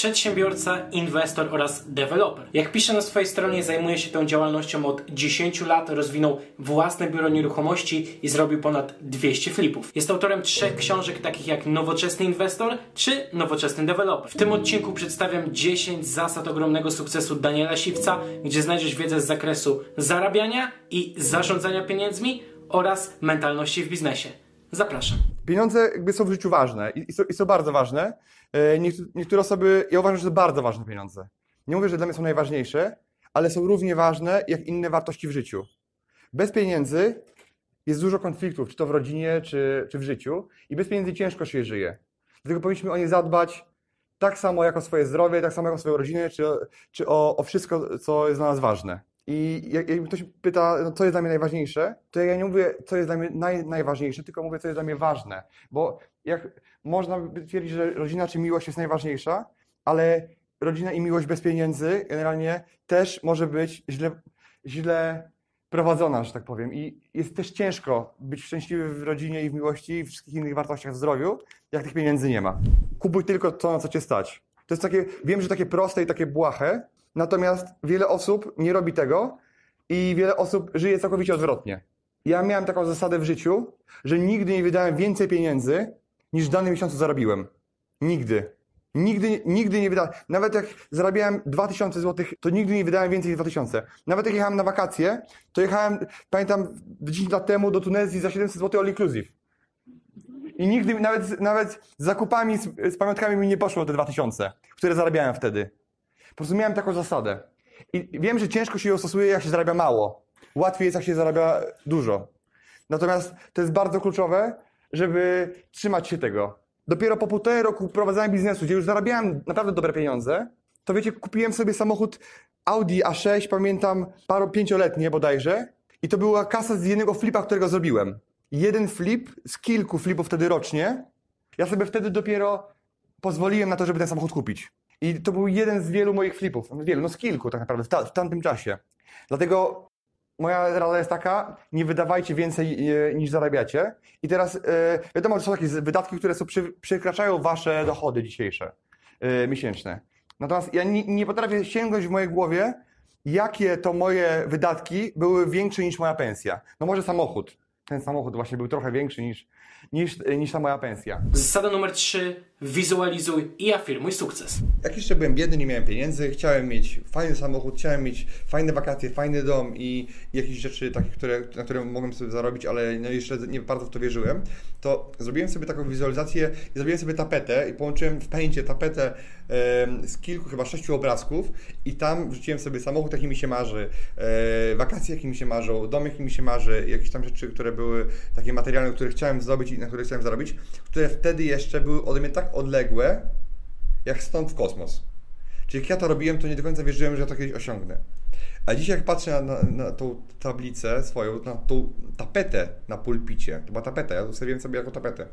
Przedsiębiorca, inwestor oraz deweloper. Jak pisze na swojej stronie, zajmuje się tą działalnością od 10 lat, rozwinął własne biuro nieruchomości i zrobił ponad 200 flipów. Jest autorem trzech książek takich jak Nowoczesny Inwestor czy Nowoczesny Deweloper. W tym odcinku przedstawiam 10 zasad ogromnego sukcesu Daniela Siwca, gdzie znajdziesz wiedzę z zakresu zarabiania i zarządzania pieniędzmi oraz mentalności w biznesie. Zapraszam. Pieniądze jakby są w życiu ważne i, i, są, i są bardzo ważne. E, niektóre osoby, ja uważam, że to bardzo ważne pieniądze. Nie mówię, że dla mnie są najważniejsze, ale są równie ważne jak inne wartości w życiu. Bez pieniędzy jest dużo konfliktów, czy to w rodzinie, czy, czy w życiu, i bez pieniędzy ciężko się żyje. Dlatego powinniśmy o nie zadbać tak samo jak o swoje zdrowie, tak samo jak o swoją rodzinę, czy, czy o, o wszystko, co jest dla nas ważne. I jak, ktoś pyta, no, co jest dla mnie najważniejsze, to ja nie mówię, co jest dla mnie naj, najważniejsze, tylko mówię, co jest dla mnie ważne. Bo jak można by twierdzić, że rodzina czy miłość jest najważniejsza, ale rodzina i miłość bez pieniędzy generalnie też może być źle, źle prowadzona, że tak powiem. I jest też ciężko być szczęśliwy w rodzinie i w miłości i wszystkich innych wartościach w zdrowiu, jak tych pieniędzy nie ma. Kupuj tylko to, na co cię stać. To jest takie, wiem, że takie proste i takie błahe, Natomiast wiele osób nie robi tego i wiele osób żyje całkowicie odwrotnie. Ja miałem taką zasadę w życiu, że nigdy nie wydałem więcej pieniędzy niż w danym miesiącu zarobiłem. Nigdy. Nigdy, nigdy nie wydałem. Nawet jak zarabiałem 2000 zł, to nigdy nie wydałem więcej niż 2000. Nawet jak jechałem na wakacje, to jechałem, pamiętam, 10 lat temu do Tunezji za 700 zł all inclusive. I nigdy, nawet, nawet z zakupami, z, z pamiątkami mi nie poszło te 2000, które zarabiałem wtedy. Prostu taką zasadę. I wiem, że ciężko się ją stosuje, jak się zarabia mało. Łatwiej jest, jak się zarabia dużo. Natomiast to jest bardzo kluczowe, żeby trzymać się tego. Dopiero po półtorej roku prowadzenia biznesu, gdzie już zarabiałem naprawdę dobre pieniądze, to wiecie, kupiłem sobie samochód Audi A6, pamiętam, paro, pięcioletnie bodajże. I to była kasa z jednego flipa, którego zrobiłem. Jeden flip z kilku flipów wtedy rocznie. Ja sobie wtedy dopiero pozwoliłem na to, żeby ten samochód kupić. I to był jeden z wielu moich flipów. Wielu, no z kilku tak naprawdę w, ta, w tamtym czasie. Dlatego moja rada jest taka, nie wydawajcie więcej e, niż zarabiacie. I teraz e, wiadomo, że są takie wydatki, które są, przy, przekraczają wasze dochody dzisiejsze, e, miesięczne. Natomiast ja nie, nie potrafię sięgnąć w mojej głowie, jakie to moje wydatki były większe niż moja pensja. No może samochód. Ten samochód właśnie był trochę większy niż, niż, niż ta moja pensja. Zasada numer 3 wizualizuj i afirmuj sukces. Jak jeszcze byłem biedny, nie miałem pieniędzy, chciałem mieć fajny samochód, chciałem mieć fajne wakacje, fajny dom i jakieś rzeczy takie, które, na które mogłem sobie zarobić, ale no jeszcze nie bardzo w to wierzyłem, to zrobiłem sobie taką wizualizację i zrobiłem sobie tapetę i połączyłem w pęcie tapetę z kilku, chyba sześciu obrazków i tam wrzuciłem sobie samochód, jaki mi się marzy, e, wakacje, jaki mi się marzą, dom, jaki mi się marzy, jakieś tam rzeczy, które były takie materialne, które chciałem zdobyć i na które chciałem zarobić, które wtedy jeszcze były ode mnie tak odległe, jak stąd w kosmos. Czyli jak ja to robiłem, to nie do końca wierzyłem, że ja to kiedyś osiągnę. A dzisiaj jak patrzę na, na, na tą tablicę swoją, na tą tapetę na pulpicie, to była tapeta, ja ustawiłem sobie jako tapetę.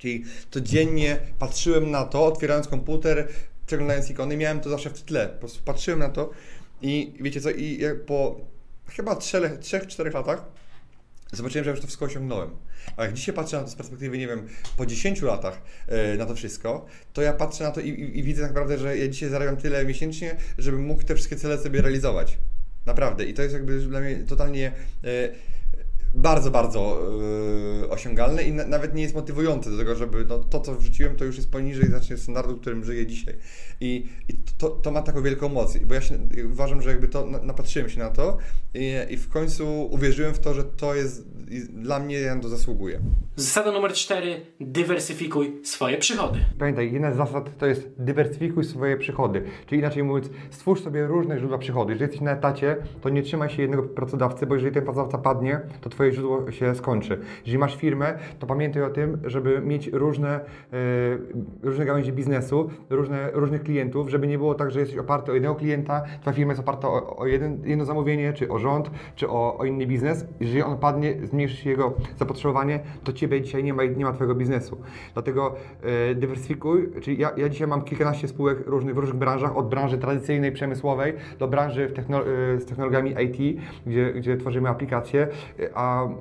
Czyli codziennie patrzyłem na to, otwierając komputer, przeglądając ikony, miałem to zawsze w tle. Po prostu patrzyłem na to i wiecie co, i po chyba 3-4 latach zobaczyłem, że już to wszystko osiągnąłem. A jak dzisiaj patrzę na to z perspektywy, nie wiem, po 10 latach yy, na to wszystko, to ja patrzę na to i, i, i, widzę tak naprawdę, że ja dzisiaj zarabiam tyle miesięcznie, żebym mógł te wszystkie cele sobie realizować. Naprawdę. I to jest jakby dla mnie totalnie yy, bardzo, bardzo yy, osiągalne i na, nawet nie jest motywujące do tego, żeby no, to, co wrzuciłem, to już jest poniżej znacznie standardu, którym żyję dzisiaj. I, i to, to ma taką wielką moc, bo ja się, uważam, że jakby to napatrzyłem się na to i, i w końcu uwierzyłem w to, że to jest dla mnie, ja to zasługuję. Zasada numer cztery, dywersyfikuj swoje przychody. Pamiętaj, jedna z zasad to jest dywersyfikuj swoje przychody, czyli inaczej mówiąc, stwórz sobie różne źródła przychody. Jeżeli jesteś na etacie, to nie trzymaj się jednego pracodawcy, bo jeżeli ten pracodawca padnie, to twoje źródło się skończy. Jeżeli masz firmę, to pamiętaj o tym, żeby mieć różne, e, różne gałęzie biznesu, różne, różnych klientów, żeby nie było tak, że jesteś oparty o jednego klienta, twoja firma jest oparta o, o jeden, jedno zamówienie, czy o rząd, czy o, o inny biznes. Jeżeli on padnie, zmniejszy się jego zapotrzebowanie, to ciebie dzisiaj nie ma, nie ma twojego biznesu. Dlatego e, dywersyfikuj, czyli ja, ja dzisiaj mam kilkanaście spółek różnych, w różnych branżach, od branży tradycyjnej, przemysłowej, do branży w techno, e, z technologiami IT, gdzie, gdzie tworzymy aplikacje, e,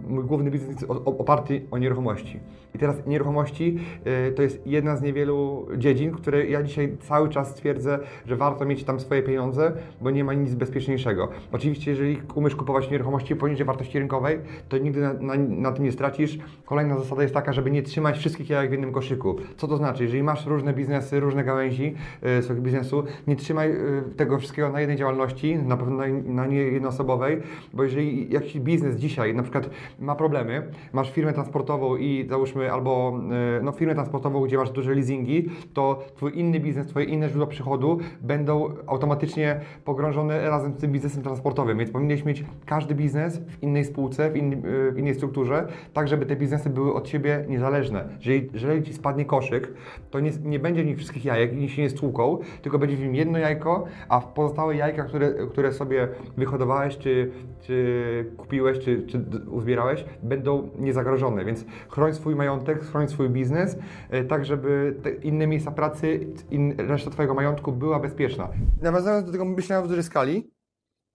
mój główny biznes jest oparty o nieruchomości. I teraz nieruchomości e, to jest jedna z niewielu dziedzin, które ja dzisiaj cały czas twierdzę, że warto mieć tam swoje pieniądze, bo nie ma nic bezpieczniejszego. Oczywiście, jeżeli umiesz kupować nieruchomości poniżej wartości rynkowej, to nigdy na, na, na tym nie stracisz. Kolejna zasada jest taka, żeby nie trzymać wszystkich jajek w jednym koszyku. Co to znaczy? Jeżeli masz różne biznesy, różne gałęzi e, swojego biznesu, nie trzymaj e, tego wszystkiego na jednej działalności, na pewno na, na nie jednoosobowej, bo jeżeli jakiś biznes dzisiaj na przykład ma problemy, masz firmę transportową i załóżmy albo e, no, firmę transportową, gdzie masz duże leasingi, to twój inny biznes, twoje inne źródła przychodu będą automatycznie pogrążone razem z tym biznesem transportowym, więc powinieneś mieć każdy biznes w innej spółce, w, e, w innej strukturze, tak żeby te biznesy były od siebie niezależne. Jeżeli, jeżeli ci spadnie koszyk, to nie, nie będzie w nich wszystkich jajek i się nie stłuką, tylko będzie w nim jedno jajko, a w pozostałe jajka, które, które sobie wyhodowałeś, czy, czy kupiłeś, czy, czy uzbierałeś, będą niezagrożone, więc chroń swój majątek, chroń swój biznes, e, tak żeby inne miejsca pracy, in, reszta Twojego majątku była bezpieczna. Nawiązując do tego myślenia w dużej skali,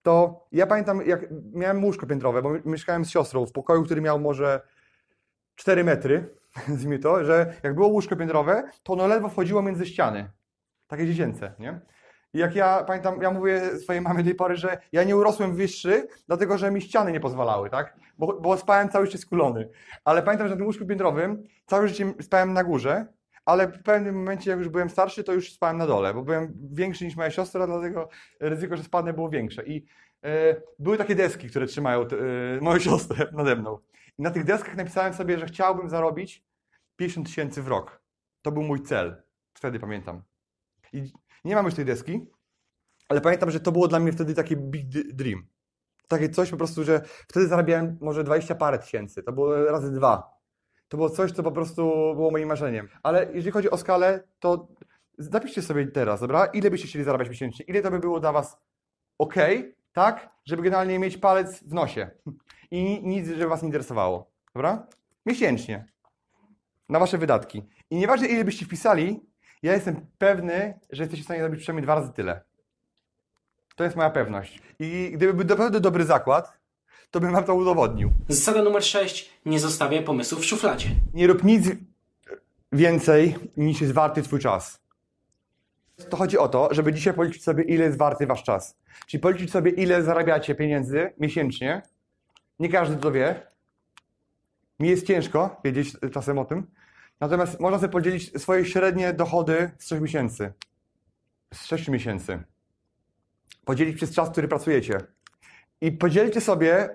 to ja pamiętam, jak miałem łóżko piętrowe, bo mieszkałem z siostrą w pokoju, który miał może 4 metry, nazwijmy to, że jak było łóżko piętrowe, to ono ledwo wchodziło między ściany. Takie dziecięce, nie? Jak ja pamiętam, ja mówię swojej mamie do tej pory, że ja nie urosłem wyższy, dlatego że mi ściany nie pozwalały, tak? Bo, bo spałem cały życie skulony. Ale pamiętam, że na tym łóżku piętrowym całe życie spałem na górze, ale w pewnym momencie, jak już byłem starszy, to już spałem na dole, bo byłem większy niż moja siostra, dlatego ryzyko, że spadnę było większe. I e, były takie deski, które trzymają e, moją siostrę nade mną. I na tych deskach napisałem sobie, że chciałbym zarobić 50 tysięcy w rok. To był mój cel. Wtedy pamiętam. I nie mam już tej deski, ale pamiętam, że to było dla mnie wtedy taki big dream. Takie coś po prostu, że wtedy zarabiałem może 20 parę tysięcy. To było razy dwa. To było coś, co po prostu było moim marzeniem. Ale jeżeli chodzi o skalę, to zapiszcie sobie teraz, dobra? Ile byście chcieli zarabiać miesięcznie? Ile to by było dla Was ok, tak? Żeby generalnie mieć palec w nosie. I ni- nic, żeby Was nie interesowało. Dobra? Miesięcznie. Na Wasze wydatki. I nieważne ile byście wpisali, ja jestem pewny, że jesteście w stanie zrobić przynajmniej dwa razy tyle. To jest moja pewność. I gdyby był naprawdę dobry zakład, to bym Wam to udowodnił. Zasada numer 6. Nie zostawiaj pomysłów w szufladzie. Nie rób nic więcej niż jest warty Twój czas. To chodzi o to, żeby dzisiaj policzyć sobie, ile jest warty Wasz czas. Czyli policzyć sobie, ile zarabiacie pieniędzy miesięcznie. Nie każdy to wie. Mi jest ciężko wiedzieć czasem o tym. Natomiast można sobie podzielić swoje średnie dochody z 3 miesięcy. Z 6 miesięcy. Podzielić przez czas, który pracujecie. I podzielcie sobie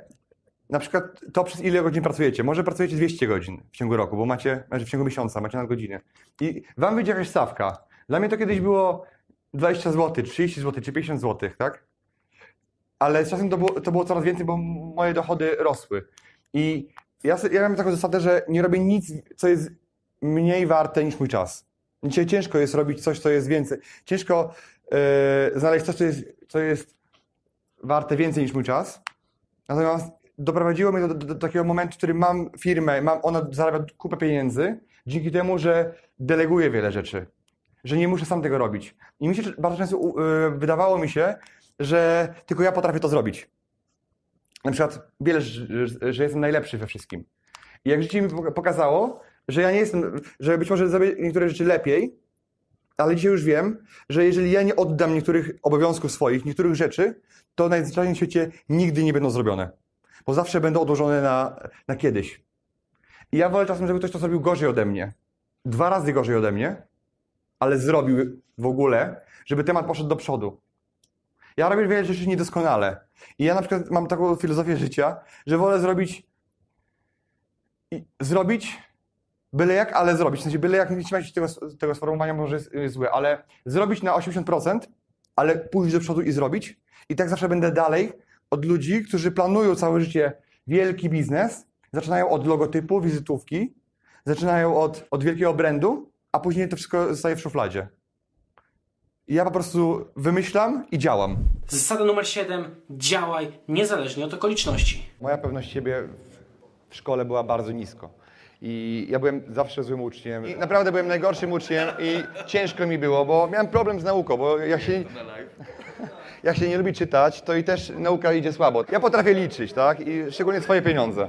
na przykład to, przez ile godzin pracujecie. Może pracujecie 200 godzin w ciągu roku, bo macie, w ciągu miesiąca, macie nadgodziny. I wam wyjdzie jakaś stawka. Dla mnie to kiedyś było 20 zł, 30 zł, czy 50 zł, tak? Ale z czasem to było, to było coraz więcej, bo moje dochody rosły. I ja, ja mam taką zasadę, że nie robię nic, co jest mniej warte niż mój czas. Dzisiaj ciężko jest robić coś, co jest więcej. Ciężko e, znaleźć coś, co jest, co jest warte więcej niż mój czas. Natomiast doprowadziło mnie do, do, do takiego momentu, w którym mam firmę, mam, ona zarabia kupę pieniędzy, dzięki temu, że deleguję wiele rzeczy. Że nie muszę sam tego robić. I mi się bardzo często u- y, wydawało mi się, że tylko ja potrafię to zrobić. Na przykład wiele, że, że- jestem najlepszy we wszystkim. I jak życie mi poka- pokazało, że ja nie jestem, że być może zrobię niektóre rzeczy lepiej, ale dzisiaj już wiem, że jeżeli ja nie oddam niektórych obowiązków swoich, niektórych rzeczy, to najzwyczajniej w świecie nigdy nie będą zrobione. Bo zawsze będą odłożone na, na kiedyś. I ja wolę czasem, żeby ktoś to zrobił gorzej ode mnie. Dwa razy gorzej ode mnie, ale zrobił w ogóle, żeby temat poszedł do przodu. Ja robię wiele rzeczy niedoskonale. I ja na przykład mam taką filozofię życia, że wolę zrobić zrobić byle jak, ale zrobić. W sensie byle jak, nie trzymajcie się tego, tego sformułowania, może jest, jest złe, ale zrobić na 80%, ale pójść do przodu i zrobić. I tak zawsze będę dalej od ludzi, którzy planują całe życie wielki biznes, zaczynają od logotypu, wizytówki, zaczynają od, od wielkiego brandu, a później to wszystko zostaje w szufladzie. I ja po prostu wymyślam i działam. Zasada numer 7. Działaj niezależnie od okoliczności. Moja pewność siebie w szkole była bardzo nisko. I ja byłem zawsze złym uczniem. I naprawdę byłem najgorszym uczniem i ciężko mi było, bo miałem problem z nauką, bo jak się, jak się nie lubi czytać, to i też nauka idzie słabo. Ja potrafię liczyć, tak? I szczególnie swoje pieniądze.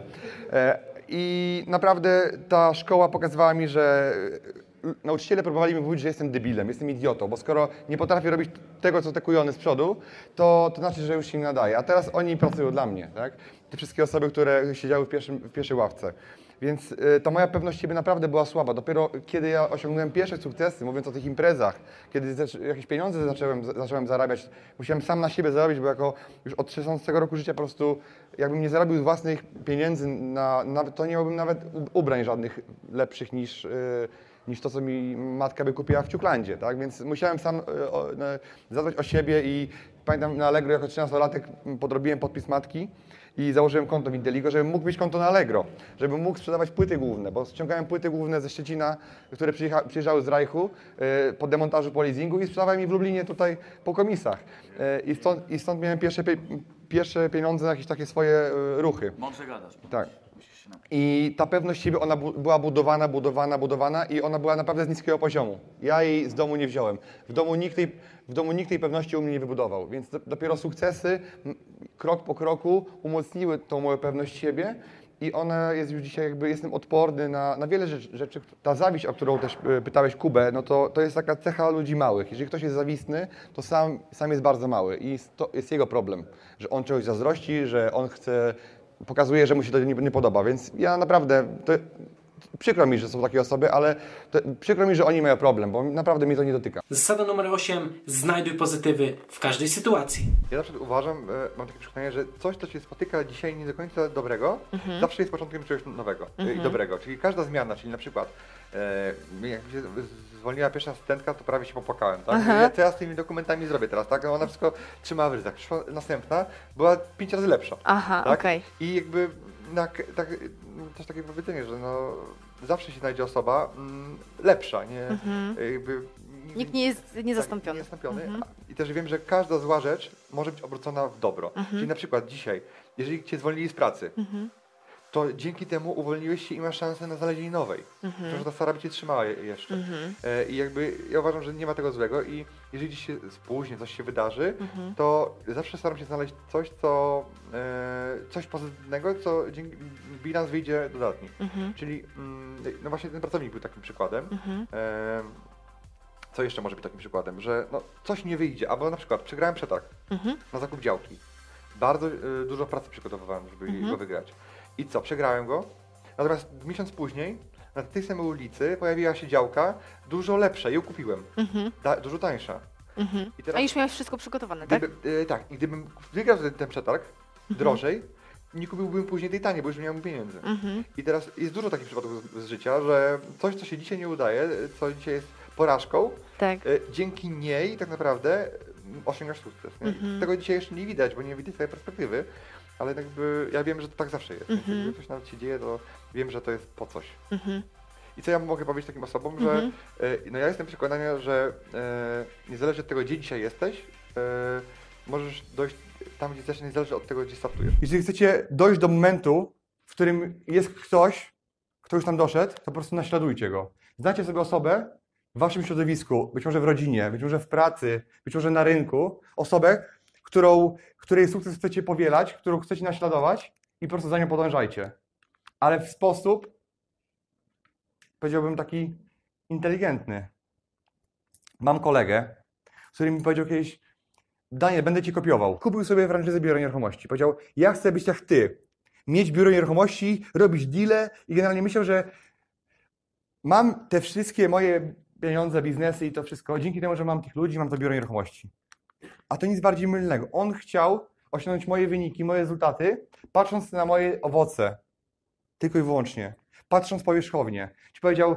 E, I naprawdę ta szkoła pokazywała mi, że nauczyciele próbowali mi mówić, że jestem debilem, jestem idiotą, bo skoro nie potrafię robić tego, co te kujony z przodu, to, to znaczy, że już się nie nadaje. A teraz oni pracują dla mnie, tak? Te wszystkie osoby, które siedziały w, pierwszym, w pierwszej ławce. Więc y, ta moja pewność siebie naprawdę była słaba. Dopiero kiedy ja osiągnąłem pierwsze sukcesy, mówiąc o tych imprezach, kiedy jakieś pieniądze zacząłem, zacząłem zarabiać, musiałem sam na siebie zarobić, bo jako już od 16 roku życia po prostu jakbym nie zarobił własnych pieniędzy, na, nawet, to nie miałbym nawet ubrań żadnych lepszych niż, y, niż to, co mi matka by kupiła w Ciuklandzie, tak? Więc musiałem sam y, zadbać o siebie i pamiętam na Allegro jako 13-latek podrobiłem podpis matki i założyłem konto w Inteligo, żebym mógł mieć konto na Allegro, żebym mógł sprzedawać płyty główne, bo ściągałem płyty główne ze Szczecina, które przyjeżdżały z Rajchu y, po demontażu, po leasingu i sprzedawałem je w Lublinie tutaj po komisach. Y, I stąd, i stąd miałem pierwsze, pie, pierwsze pieniądze na jakieś takie swoje y, ruchy. Mądrze gadasz. Tak. I ta pewność siebie, ona bu- była budowana, budowana, budowana i ona była naprawdę z niskiego poziomu. Ja jej z domu nie wziąłem. W domu nikt tej, w domu nikt tej pewności u mnie nie wybudował, więc do, dopiero sukcesy, krok po kroku, umocniły tą moją pewność siebie i ona jest już dzisiaj jakby, jestem odporny na, na wiele rzeczy, rzeczy. Ta zawiść, o którą też e, pytałeś Kubę, no to, to jest taka cecha ludzi małych. Jeżeli ktoś jest zawistny, to sam, sam jest bardzo mały i to jest jego problem, że on czegoś zazdrości, że on chce pokazuje, że mu się to nie, nie podoba, więc ja naprawdę, to, przykro mi, że są takie osoby, ale to, przykro mi, że oni mają problem, bo naprawdę mnie to nie dotyka. Zasada numer 8. Znajduj pozytywy w każdej sytuacji. Ja zawsze uważam, e, mam takie przekonanie, że coś, co się spotyka dzisiaj nie do końca dobrego, zawsze jest początkiem czegoś nowego e, i dobrego. Czyli każda zmiana, czyli na przykład e, jak mi się zwolniła pierwsza asystentka, to prawie się popłakałem, tak? Ja, co ja z tymi dokumentami zrobię teraz, tak? No Ona wszystko trzymała w ryzach. Przyszła następna, była pięć razy lepsza. Aha, tak? okej. I jakby na, tak, też takie powiedzenie, że no, zawsze się znajdzie osoba mm, lepsza, nie? Jakby, Nikt nie jest niezastąpiony. Tak, niezastąpiony. A- I też wiem, że każda zła rzecz może być obrócona w dobro. Czyli na przykład dzisiaj, jeżeli cię zwolnili z pracy, to dzięki temu uwolniłeś się i masz szansę na znalezienie nowej. Mhm. Że ta stara by cię trzymała je- jeszcze. E, I jakby ja uważam, że nie ma tego złego i jeżeli gdzieś się spóźni, coś się wydarzy, to zawsze staram się znaleźć coś, co e, coś pozytywnego, co dzięki bilans wyjdzie dodatni. Czyli mm, no właśnie ten pracownik był takim przykładem. E, co jeszcze może być takim przykładem, że no, coś nie wyjdzie, albo na przykład przegrałem przetarg na zakup działki. Bardzo y, dużo pracy przygotowywałem, żeby go wygrać. I co, przegrałem go, natomiast miesiąc później na tej samej ulicy pojawiła się działka dużo lepsza, ją kupiłem, da, dużo tańsza. I A już miałeś wszystko przygotowane, tak? Gdyby, y, tak, i gdybym wygrał ten, ten przetarg drożej, nie kupiłbym później tej taniej, bo już nie miałem pieniędzy. I teraz jest dużo takich przypadków z, z życia, że coś, co się dzisiaj nie udaje, co dzisiaj jest porażką, Tak. y, dzięki niej tak naprawdę y, osiągasz sukces. Nie? Tego dzisiaj jeszcze nie widać, bo nie widać tej perspektywy, ale jakby ja wiem, że to tak zawsze jest. Więc Jakby coś nawet się dzieje, to wiem, że to jest po coś. I co ja mogę powiedzieć takim osobom, że y, no ja jestem przekonania, że y, niezależnie od tego, gdzie dzisiaj jesteś, y, możesz dojść tam, gdzie chcesz, niezależnie od tego, gdzie startujesz. Jeżeli chcecie dojść do momentu, w którym jest ktoś, kto już tam doszedł, to po prostu naśladujcie go. Znacie sobie osobę w waszym środowisku, być może w rodzinie, być może w pracy, być może na rynku, osobę, którą, której sukces chcecie powielać, którą chcecie naśladować i po prostu za nią podążajcie. Ale w sposób, powiedziałbym, taki inteligentny. Mam kolegę, który mi powiedział kiedyś, Daniel, będę ci kopiował. Kupił sobie franczyzę biura nieruchomości. Powiedział, ja chcę być jak ty. Mieć biuro nieruchomości, robić deale i generalnie myślał, że mam te wszystkie moje pieniądze, biznesy i to wszystko dzięki temu, że mam tych ludzi, mam to biuro nieruchomości. A to nic bardziej mylnego. On chciał osiągnąć moje wyniki, moje rezultaty, patrząc na moje owoce. Tylko i wyłącznie. Patrząc powierzchownie. Ci powiedział,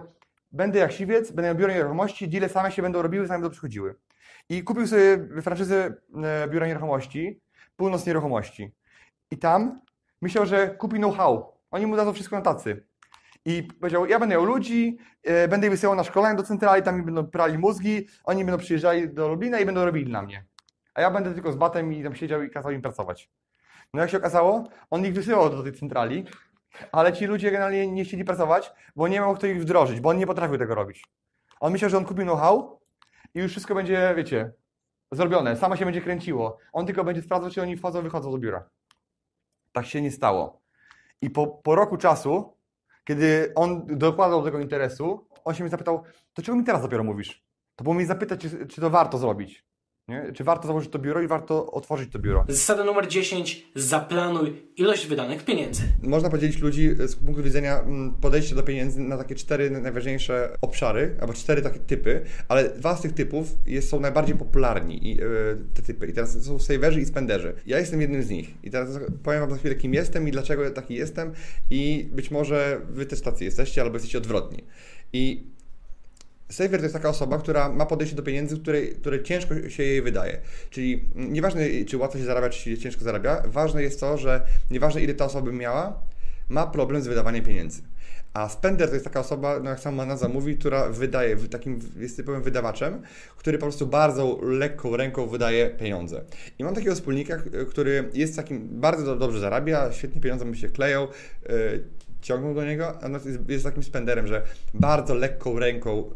będę jak siwiec, będę miał biuro nieruchomości, deale same się będą robiły, same będą przychodziły. I kupił sobie franczyzę e, biura nieruchomości, północ nieruchomości. I tam myślał, że kupi know-how. Oni mu dadzą wszystko na tacy. I powiedział, ja będę miał ludzi, e, będę ich wysyłał na szkolenia do centrali, tam mi będą prali mózgi, oni będą przyjeżdżali do Lublina i będą robili dla mnie. A ja będę tylko z batem i tam siedział i kazał im pracować. No jak się okazało, on ich wysyłał do tej centrali, ale ci ludzie generalnie nie chcieli pracować, bo nie miał kto ich wdrożyć, bo on nie potrafił tego robić. On myślał, że on kupił know-how i już wszystko będzie, wiecie, zrobione, samo się będzie kręciło. On tylko będzie sprawdzał, czy oni wchodzą, wychodzą do biura. Tak się nie stało. I po, po roku czasu, kiedy on dokładał do tego interesu, on się mnie zapytał, to czego mi teraz dopiero mówisz? To było mi zapytać, czy, czy to warto zrobić. Nie? Czy warto założyć to biuro i warto otworzyć to biuro. Zasada numer 10. Zaplanuj ilość wydanych pieniędzy. Można podzielić ludzi z punktu widzenia mm, podejścia do pieniędzy na takie cztery najważniejsze obszary, albo cztery takie typy, ale dwa z tych typów jest, są najbardziej popularni, i, yy, te typy. I teraz są saverzy i spenderzy. Ja jestem jednym z nich. I teraz powiem Wam za chwilę, kim jestem i dlaczego taki jestem i być może Wy też tacy jesteście, albo jesteście odwrotni. I Saver to jest taka osoba, która ma podejście do pieniędzy, które, które ciężko się jej wydaje. Czyli nieważne, czy łatwo się zarabia, czy się ciężko zarabia, ważne jest to, że nieważne ile ta osoba by miała, ma problem z wydawaniem pieniędzy. A spender to jest taka osoba, no jak sama nazwa mówi, która wydaje, takim jest typowym wydawaczem, który po prostu bardzo lekką ręką wydaje pieniądze. I mam takiego wspólnika, który jest takim, bardzo dobrze zarabia, świetnie pieniądze mu się kleją, yy, ciągną do niego, a jest, jest takim spenderem, że bardzo lekką ręką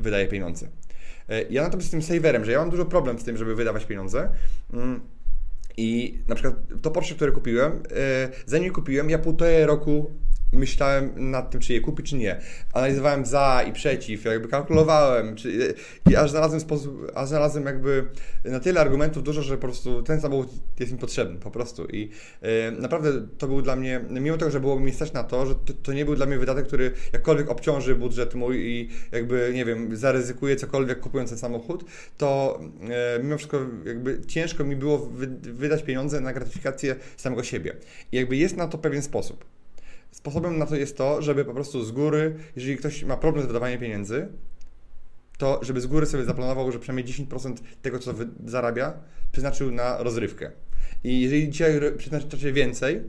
wydaje pieniądze. E, ja natomiast jestem saverem, że ja mam dużo problem z tym, żeby wydawać pieniądze. Mm, I na przykład to Porsche, które kupiłem, e, zanim kupiłem, ja półtorej roku myślałem nad tym, czy je kupić, czy nie. Analizowałem za i przeciw, jakby kalkulowałem, czy, i aż znalazłem sposób, aż znalazłem jakby na tyle argumentów dużo, że po prostu ten samochód jest mi potrzebny, po prostu. I e, naprawdę to był dla mnie, mimo tego, że było mi stać na to, że to, to, nie był dla mnie wydatek, który jakkolwiek obciąży budżet mój i jakby, nie wiem, zaryzykuję cokolwiek kupując ten samochód, to e, mimo wszystko jakby ciężko mi było wy, wydać pieniądze na gratyfikację samego siebie. I jakby jest na to pewien sposób. Sposobem na to jest to, żeby po prostu z góry, jeżeli ktoś ma problem z wydawaniem pieniędzy, to żeby z góry sobie zaplanował, że przynajmniej 10% tego, co zarabia, przeznaczył na rozrywkę. I jeżeli dzisiaj przeznaczacie więcej,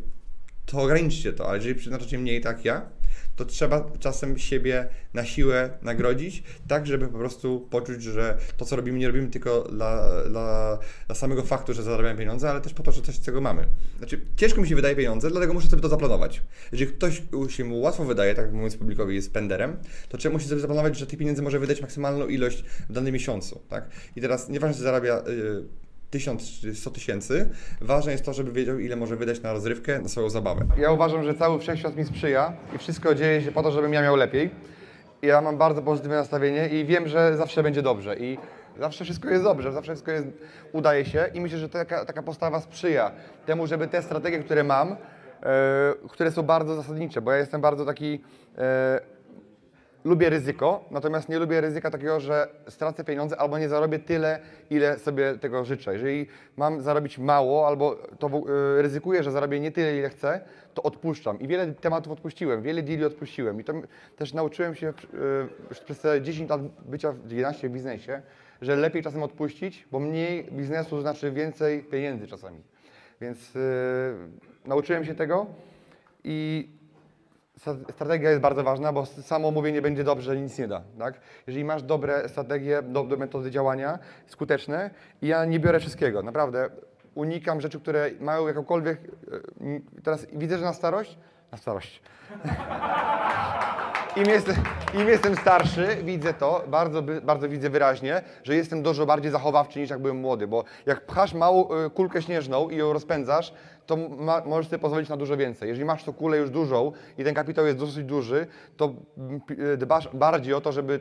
to ograniczcie to, ale jeżeli przeznaczacie mniej, tak ja, to trzeba czasem siebie na siłę nagrodzić, tak żeby po prostu poczuć, że to, co robimy, nie robimy tylko dla, dla, dla samego faktu, że zarabiamy pieniądze, ale też po to, że coś z tego mamy. Znaczy, ciężko mi się wydaje pieniądze, dlatego muszę sobie to zaplanować. Jeżeli ktoś się mu łatwo wydaje, tak mówiąc publikowi, jest penderem, to trzeba musi sobie zaplanować, że tych pieniędzy może wydać maksymalną ilość w danym miesiącu, tak? I teraz nieważne, czy zarabia... Yy, 1000 czy 100 tysięcy. Ważne jest to, żeby wiedział, ile może wydać na rozrywkę, na swoją zabawę. Ja uważam, że cały wszechświat mi sprzyja i wszystko dzieje się po to, żebym ja miał lepiej. Ja mam bardzo pozytywne nastawienie i wiem, że zawsze będzie dobrze. I zawsze wszystko jest dobrze, zawsze wszystko jest, udaje się i myślę, że taka, taka postawa sprzyja temu, żeby te strategie, które mam, e, które są bardzo zasadnicze, bo ja jestem bardzo taki e, lubię ryzyko, natomiast nie lubię ryzyka takiego, że stracę pieniądze albo nie zarobię tyle, ile sobie tego życzę. Jeżeli mam zarobić mało albo to y, ryzykuję, że zarobię nie tyle, ile chcę, to odpuszczam. I wiele tematów odpuściłem, wiele deali odpuściłem. I to też nauczyłem się y, przez te 10 lat bycia, 11 w biznesie, że lepiej czasem odpuścić, bo mniej biznesu znaczy więcej pieniędzy czasami. Więc yy, nauczyłem się tego i strategia jest bardzo ważna, bo samo mówienie będzie dobrze, nic nie da. Tak? Jeżeli masz dobre strategie, dobre metody działania, skuteczne, ja nie biorę wszystkiego, naprawdę unikam rzeczy, które mają jakąkolwiek. E, teraz widzę, że na starość, na starość. Im jestem, Im jestem starszy, widzę to, bardzo, bardzo widzę wyraźnie, że jestem dużo bardziej zachowawczy niż jak byłem młody, bo jak pchasz małą e, kulkę śnieżną i ją rozpędzasz, to ma, możesz sobie pozwolić na dużo więcej. Jeżeli masz tą kulę już dużą i ten kapitał jest dosyć duży, to e, dbasz bardziej o to, żeby,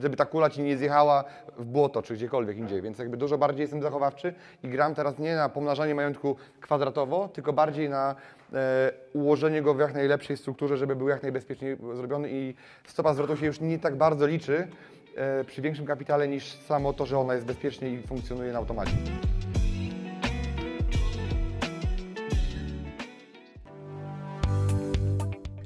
żeby ta kula ci nie zjechała w błoto czy gdziekolwiek indziej. Więc jakby dużo bardziej jestem zachowawczy i gram teraz nie na pomnażanie majątku kwadratowo, tylko bardziej na e, ułożenie go w jak najlepszej strukturze, żeby był jak najbezpieczniej zrobiony i stopa zwrotu się już nie tak bardzo liczy e, przy większym kapitale niż samo to, że ona jest bezpiecznie i funkcjonuje na automacie.